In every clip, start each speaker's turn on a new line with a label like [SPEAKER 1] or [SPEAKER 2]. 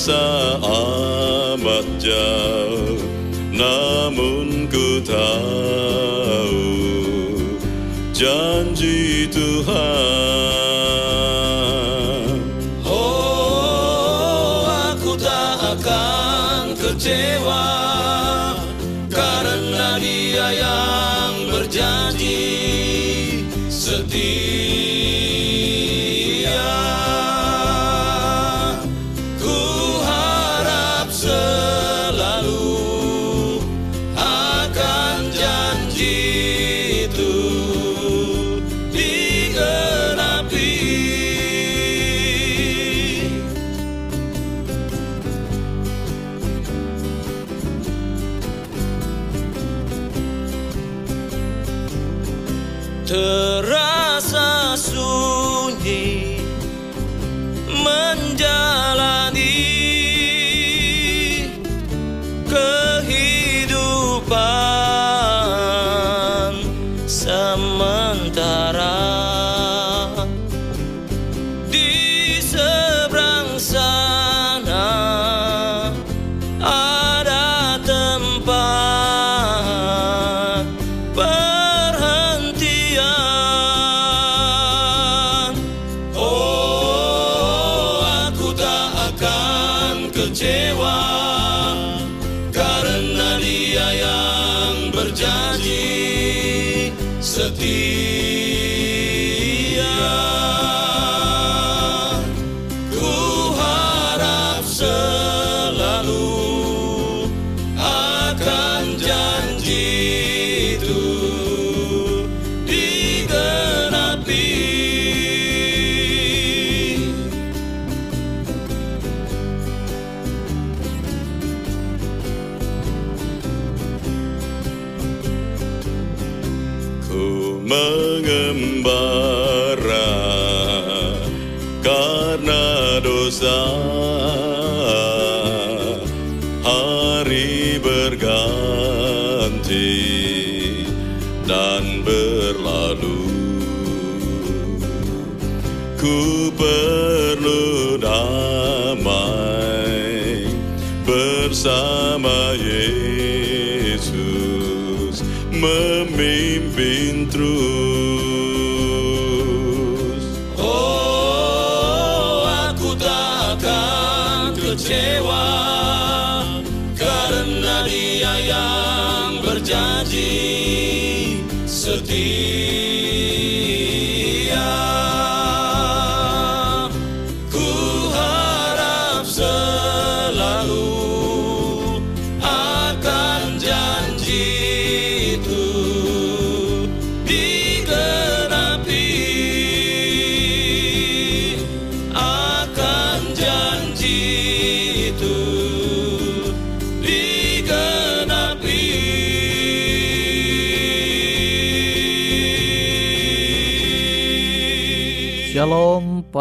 [SPEAKER 1] sun.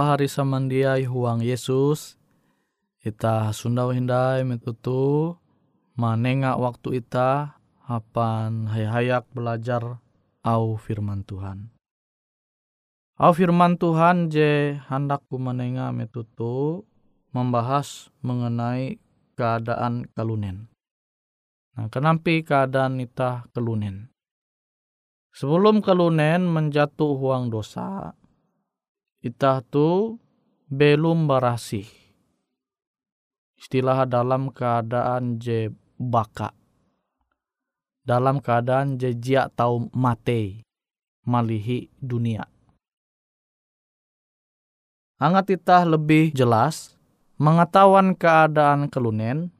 [SPEAKER 1] Pahari samandiai huang Yesus. Ita sundau hindai metutu manenga waktu ita hapan hayak belajar au firman Tuhan. Au firman Tuhan je hendak ku menenga metutu membahas mengenai keadaan kalunen.
[SPEAKER 2] Nah, kenampi keadaan ita kelunen. Sebelum kelunen menjatuh huang dosa, ita tu belum berasih. Istilah dalam keadaan je baka. Dalam keadaan je jia tau mate malihi dunia. Angat ita lebih jelas mengetahuan keadaan kelunen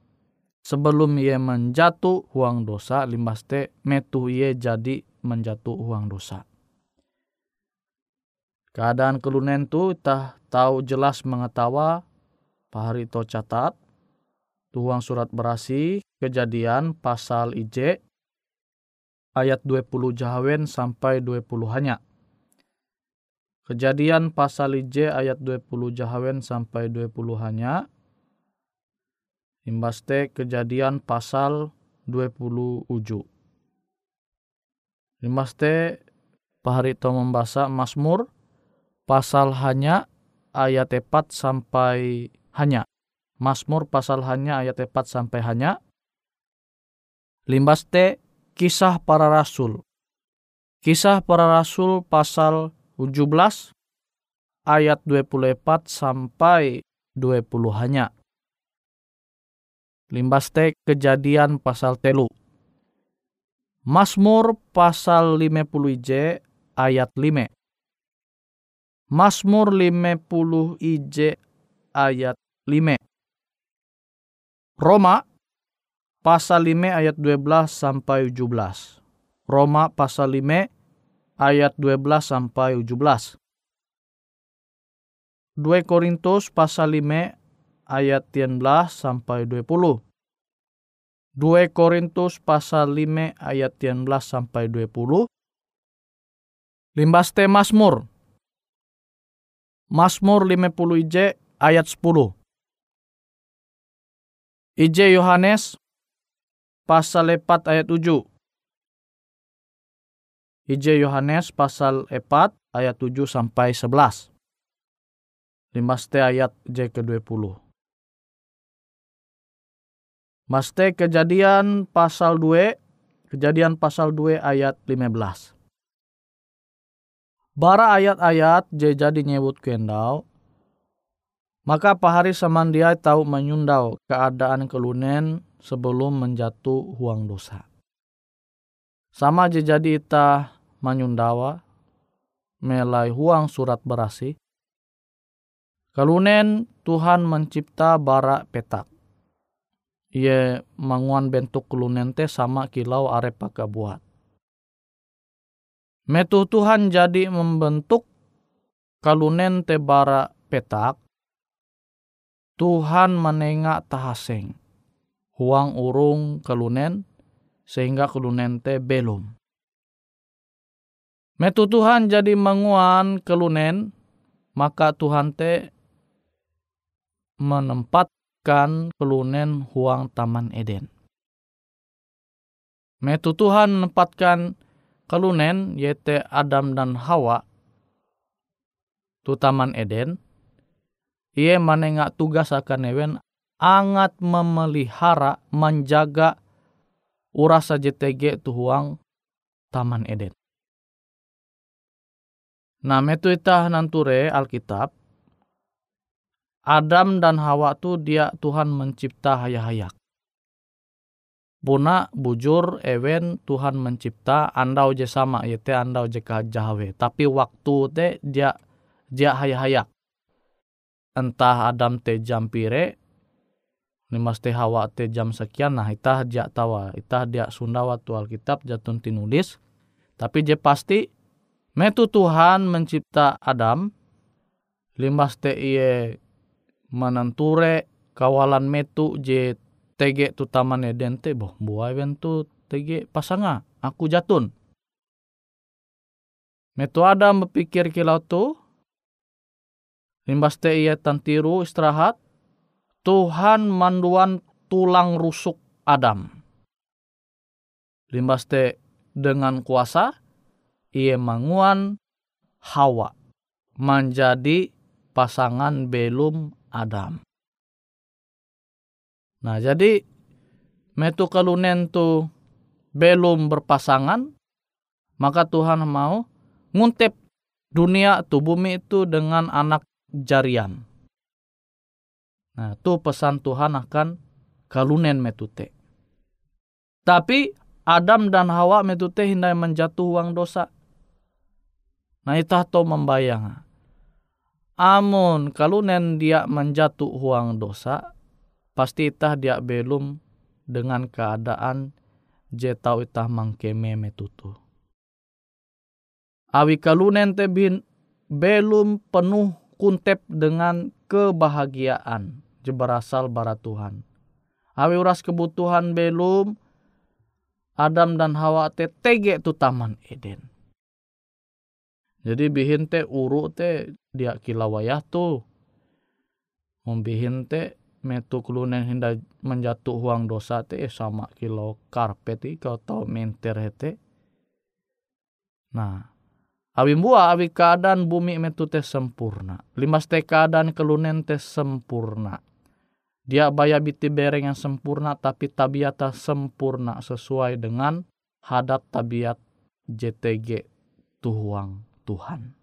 [SPEAKER 2] sebelum ia menjatuh huang dosa limbaste metu ia jadi menjatuh huang dosa. Keadaan kelunen tu tah tahu jelas mengetawa pahari to catat tuang surat berasi kejadian pasal IJ ayat 20 jahawen sampai 20 hanya. Kejadian pasal IJ ayat 20 jahawen sampai 20 hanya. Imbaste kejadian pasal 20 uju. Imbaste paharito membaca Mazmur pasal hanya ayat 4 sampai hanya. Mazmur pasal hanya ayat 4 sampai hanya. Limbaste kisah para rasul. Kisah para rasul pasal 17 ayat 24 sampai 20 hanya. Limbaste kejadian pasal telu. Mazmur pasal 50 IJ ayat 5. Mazmur 50 IJ ayat 5. Roma pasal 5 ayat 12 sampai 17. Roma pasal 5 ayat 12 sampai 17. 2 Korintus pasal 5 ayat 13 sampai 20. 2 Korintus pasal 5 ayat 13 sampai 20. Limbaste Mazmur. Mazmur 50 IJ ayat 10. IJ Yohanes pasal 4 ayat 7. IJ Yohanes pasal 4 ayat 7 sampai 11. Limaste ayat J ke-20. Maste kejadian pasal 2, kejadian pasal 2 ayat 15. Bara ayat-ayat jadi nyebut kendau, maka pahari samandiai tahu menyundau keadaan kelunen sebelum menjatuh huang dosa. Sama je jadi ita manyundawa melai huang surat berasi. Kalunen Tuhan mencipta bara petak. Ia manguan bentuk kelunen te sama kilau are paka buat. Metu Tuhan jadi membentuk kalunen te bara petak. Tuhan menengak tahaseng. Huang urung kalunen sehingga kalunen te belum. Metu Tuhan jadi menguan kelunen, maka Tuhan te menempatkan kelunen huang taman Eden. Metu Tuhan menempatkan kelunen yaitu Adam dan Hawa tu taman Eden. Ia menengak tugas akan ewen angat memelihara menjaga urasa JTG tu huang taman Eden. Nah, metu itah nanture Alkitab. Adam dan Hawa tu dia Tuhan mencipta hayak-hayak. Buna bujur ewen Tuhan mencipta andau je sama yaitu andau je jahawe. Tapi waktu te dia dia hayak-hayak. Entah Adam te jam pire, nimas te Hawa te jam sekian, nah itah dia tawa, itah dia Sunda waktu Alkitab jatun tinulis. Tapi je pasti Metu Tuhan mencipta Adam, limbas te iye menenture kawalan metu je tege tu taman Eden te boh buai tu tege pasanga aku jatun. Metu Adam berpikir kilau tu, limbas te iye tantiru istirahat, Tuhan manduan tulang rusuk Adam. Limbas te dengan kuasa, ia manguan Hawa menjadi pasangan belum Adam. Nah jadi metu kalunen tu belum berpasangan, maka Tuhan mau nguntep dunia tu bumi itu dengan anak jarian. Nah, itu pesan Tuhan akan kalunen metute. Tapi Adam dan Hawa metute hindai menjatuh uang dosa. Nah, itu to membayang. Amun kalunen dia menjatuh uang dosa, pasti itah dia belum dengan keadaan je tau itah mangkeme metutu. Awi kalunen te bin belum penuh kuntep dengan kebahagiaan je berasal bara Tuhan. Awi uras kebutuhan belum Adam dan Hawa te tege tu taman Eden. Jadi bihin te uru te dia kilawayah tu. Membihin te metu kelunen hinda menjatuh uang dosa te eh, sama kilo karpet kau tau menter hete. Nah, awi mua awi keadaan bumi metu te sempurna. Limas te keadaan kelunen te sempurna. Dia baya biti bereng yang sempurna tapi tabiata sempurna sesuai dengan hadat tabiat JTG tuhuang Tuhan.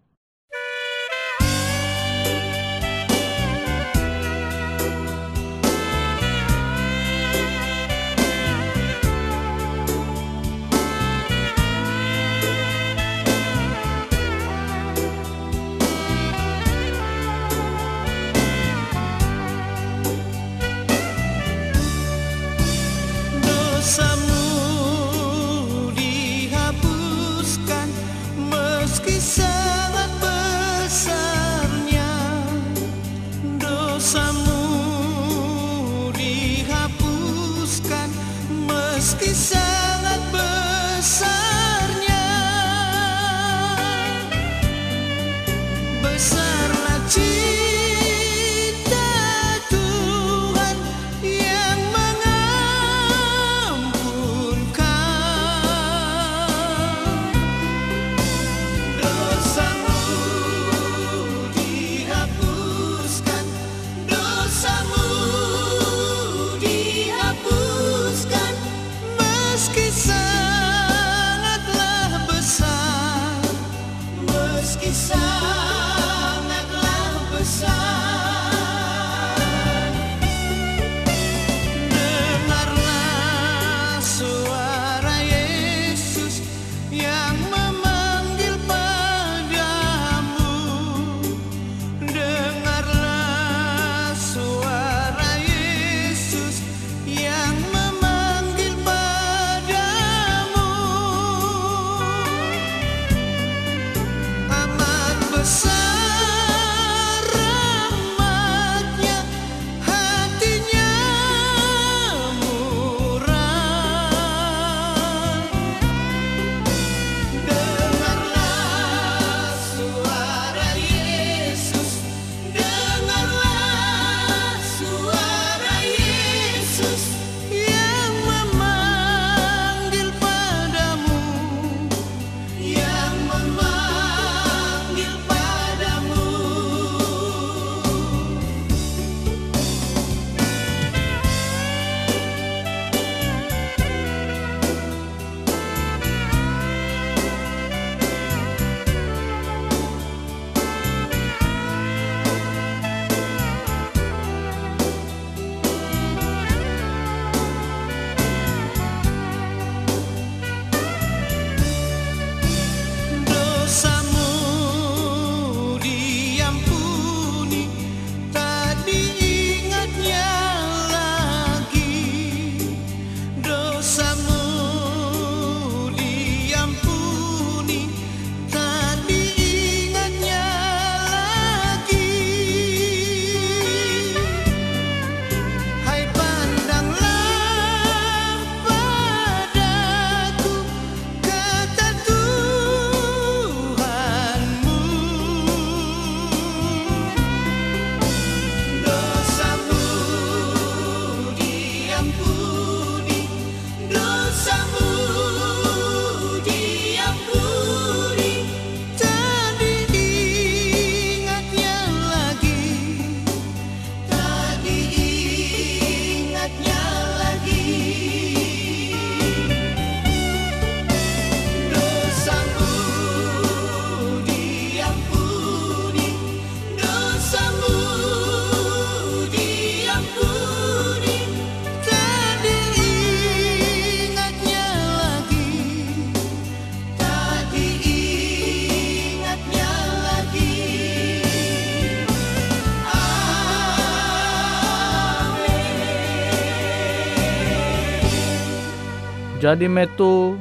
[SPEAKER 2] Jadi metu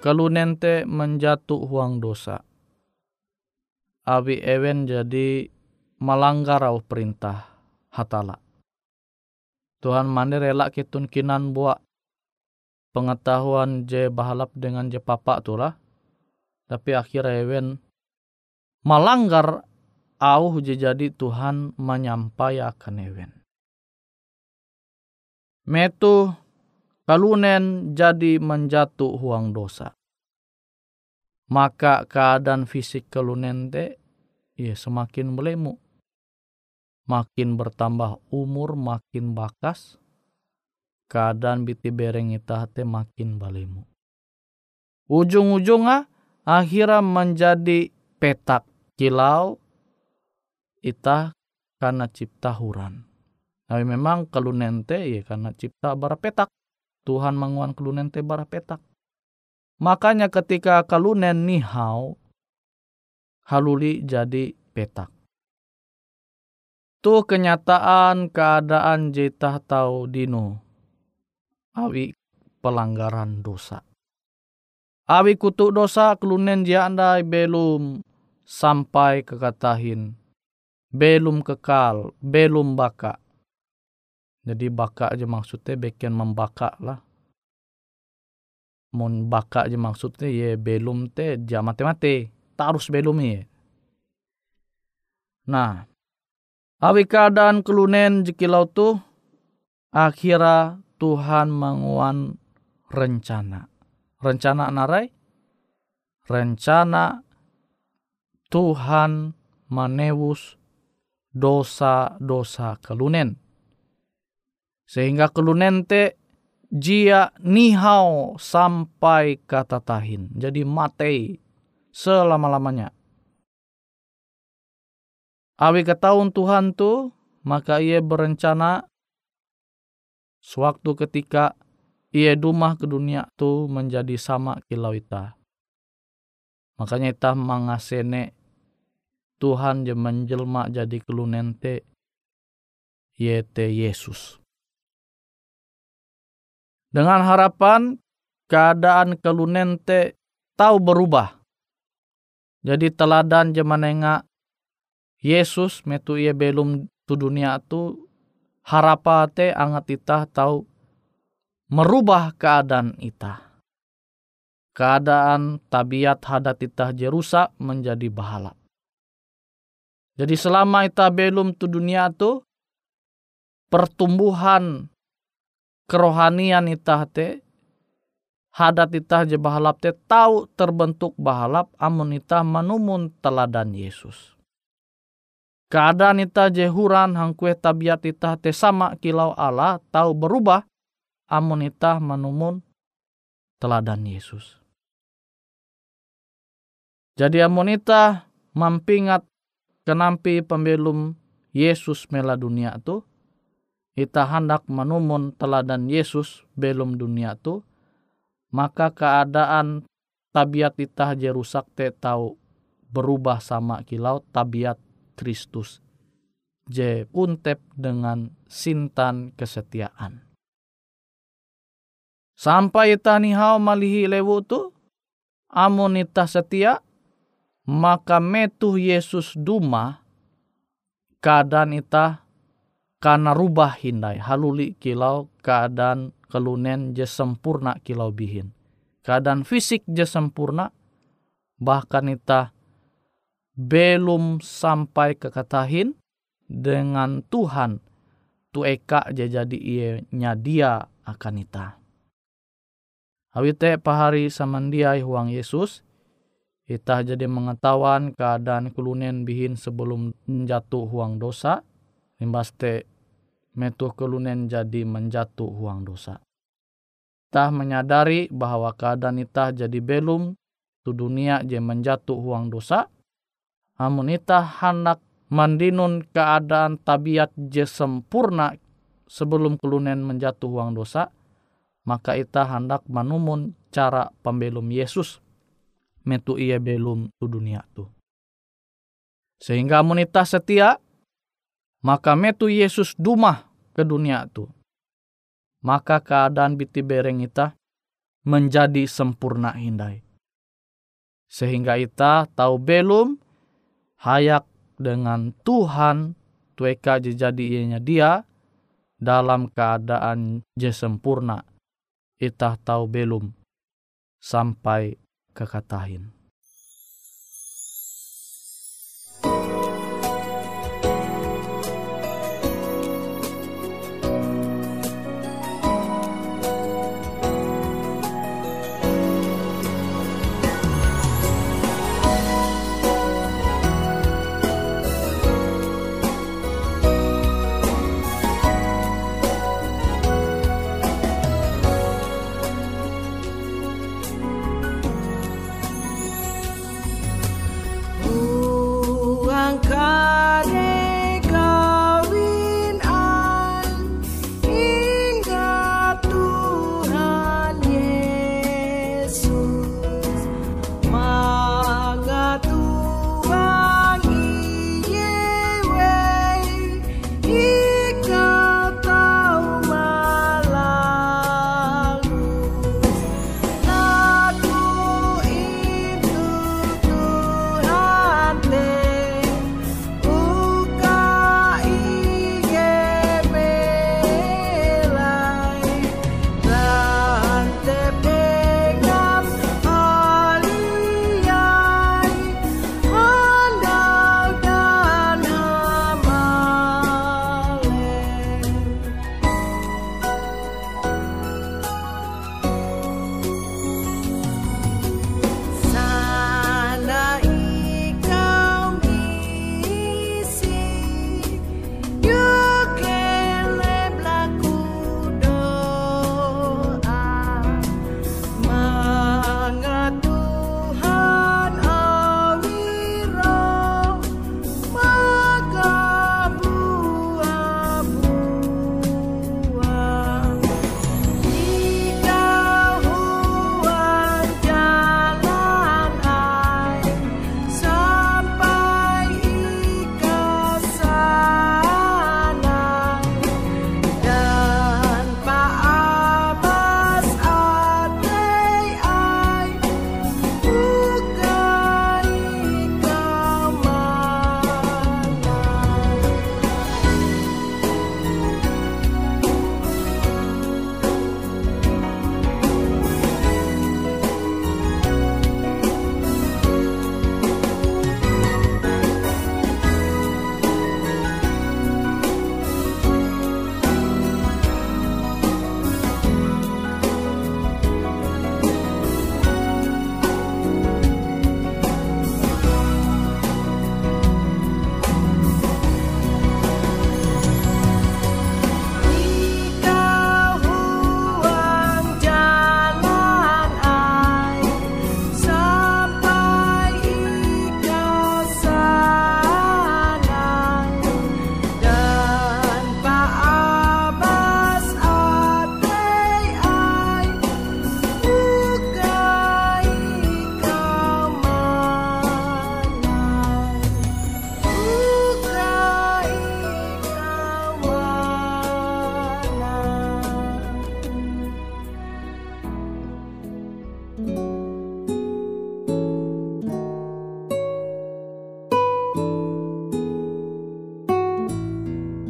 [SPEAKER 2] kalunen te menjatuh huang dosa. Abi ewen jadi melanggar au perintah hatala. Tuhan mandi rela kitun kinan buat pengetahuan je bahalap dengan je papa tu lah. Tapi akhirnya ewen melanggar au je jadi Tuhan menyampaikan ewen. Metu kalunen jadi menjatuh huang dosa. Maka keadaan fisik kalunen te ya semakin melemu. Makin bertambah umur, makin bakas, keadaan biti bereng ita te makin balemu. Ujung-ujungnya akhirnya menjadi petak kilau ita karena cipta huran. Tapi memang kalunente ya karena cipta bara petak. Tuhan menguan kalunente bara petak. Makanya ketika kalunen nihau haluli jadi petak. Tu kenyataan keadaan jeta tahu dino. Awi pelanggaran dosa. Awi kutuk dosa kelunen dia andai belum sampai kekatahin. Belum kekal, belum baka. Jadi baka aja maksudnya bikin membaka lah. Mun baka aja maksudnya ya belum te jam mati-mati. Tak harus belum ya. Nah, awi keadaan kelunen jekilau tu akhirnya Tuhan menguan rencana. Rencana narai? Rencana Tuhan menewus dosa-dosa kelunen. Sehingga kelunen te jia nihau sampai kata tahin. Jadi mati selama-lamanya. Awi ketahuan Tuhan tu, maka ia berencana sewaktu ketika ia dumah ke dunia tu menjadi sama kilau ita. Makanya ita mengasene Tuhan je menjelma jadi kelunente yete Yesus. Dengan harapan keadaan kelunente tahu berubah. Jadi teladan jemanenga Yesus metu ia belum tu dunia tu harapate angat ita tahu merubah keadaan ita. Keadaan tabiat hadat ita jerusak menjadi bahala. Jadi selama ita belum tu dunia tu pertumbuhan kerohanian ita te hadat ita je bahalap te tahu terbentuk bahalap amun ita manumun teladan Yesus keadaan ita jehuran hangkue tabiat ita te sama kilau Allah tahu berubah amun ita manumun teladan Yesus. Jadi amun ita mampingat kenampi pembelum Yesus mela dunia tu, ita hendak manumun teladan Yesus belum dunia tu, maka keadaan tabiat ita je rusak te tahu berubah sama kilau tabiat Kristus. J. Puntep dengan sintan kesetiaan. Sampai hau malihi lewu tu, amun ita setia, maka metuh Yesus duma, keadaan ita karena rubah hindai, haluli kilau keadaan kelunen je sempurna kilau bihin. Keadaan fisik je sempurna, bahkan ita belum sampai ke katahin dengan Tuhan tu eka jadi ianya dia akan ita. Awite pahari samandiai huang Yesus, ita jadi mengetahuan keadaan kulunen bihin sebelum menjatuh huang dosa, limbaste metu kulunen jadi menjatuh huang dosa. Tah menyadari bahwa keadaan ita jadi belum tu dunia je menjatuh huang dosa, amun ita hendak mandinun keadaan tabiat je sempurna sebelum kelunen menjatuh uang dosa, maka ita hendak manumun cara pembelum Yesus metu ia belum tu dunia tu. Sehingga amun ita setia, maka metu Yesus dumah ke dunia tu. Maka keadaan biti bereng ita
[SPEAKER 3] menjadi sempurna hindai. Sehingga ita tahu belum hayak dengan Tuhan tueka jadi ianya dia dalam keadaan je sempurna. Ita tahu belum sampai kekatahin.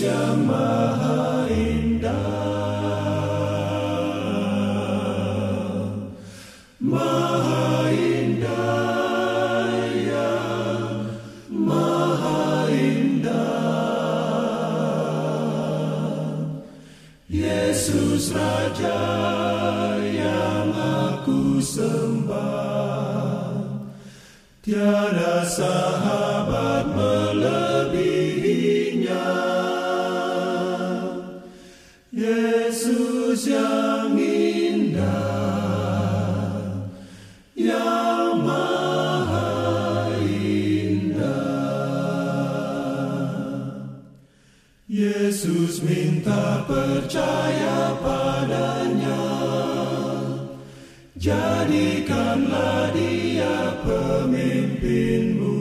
[SPEAKER 4] Yang maha indah. Maha indah ya, maha indah. Yesus Raja yang aku sembah. Tiada sahabat percaya padanya, jadikanlah dia pemimpinmu.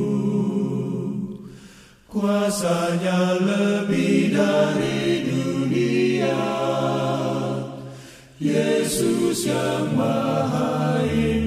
[SPEAKER 4] Kuasanya lebih dari dunia. Yesus yang maha indah.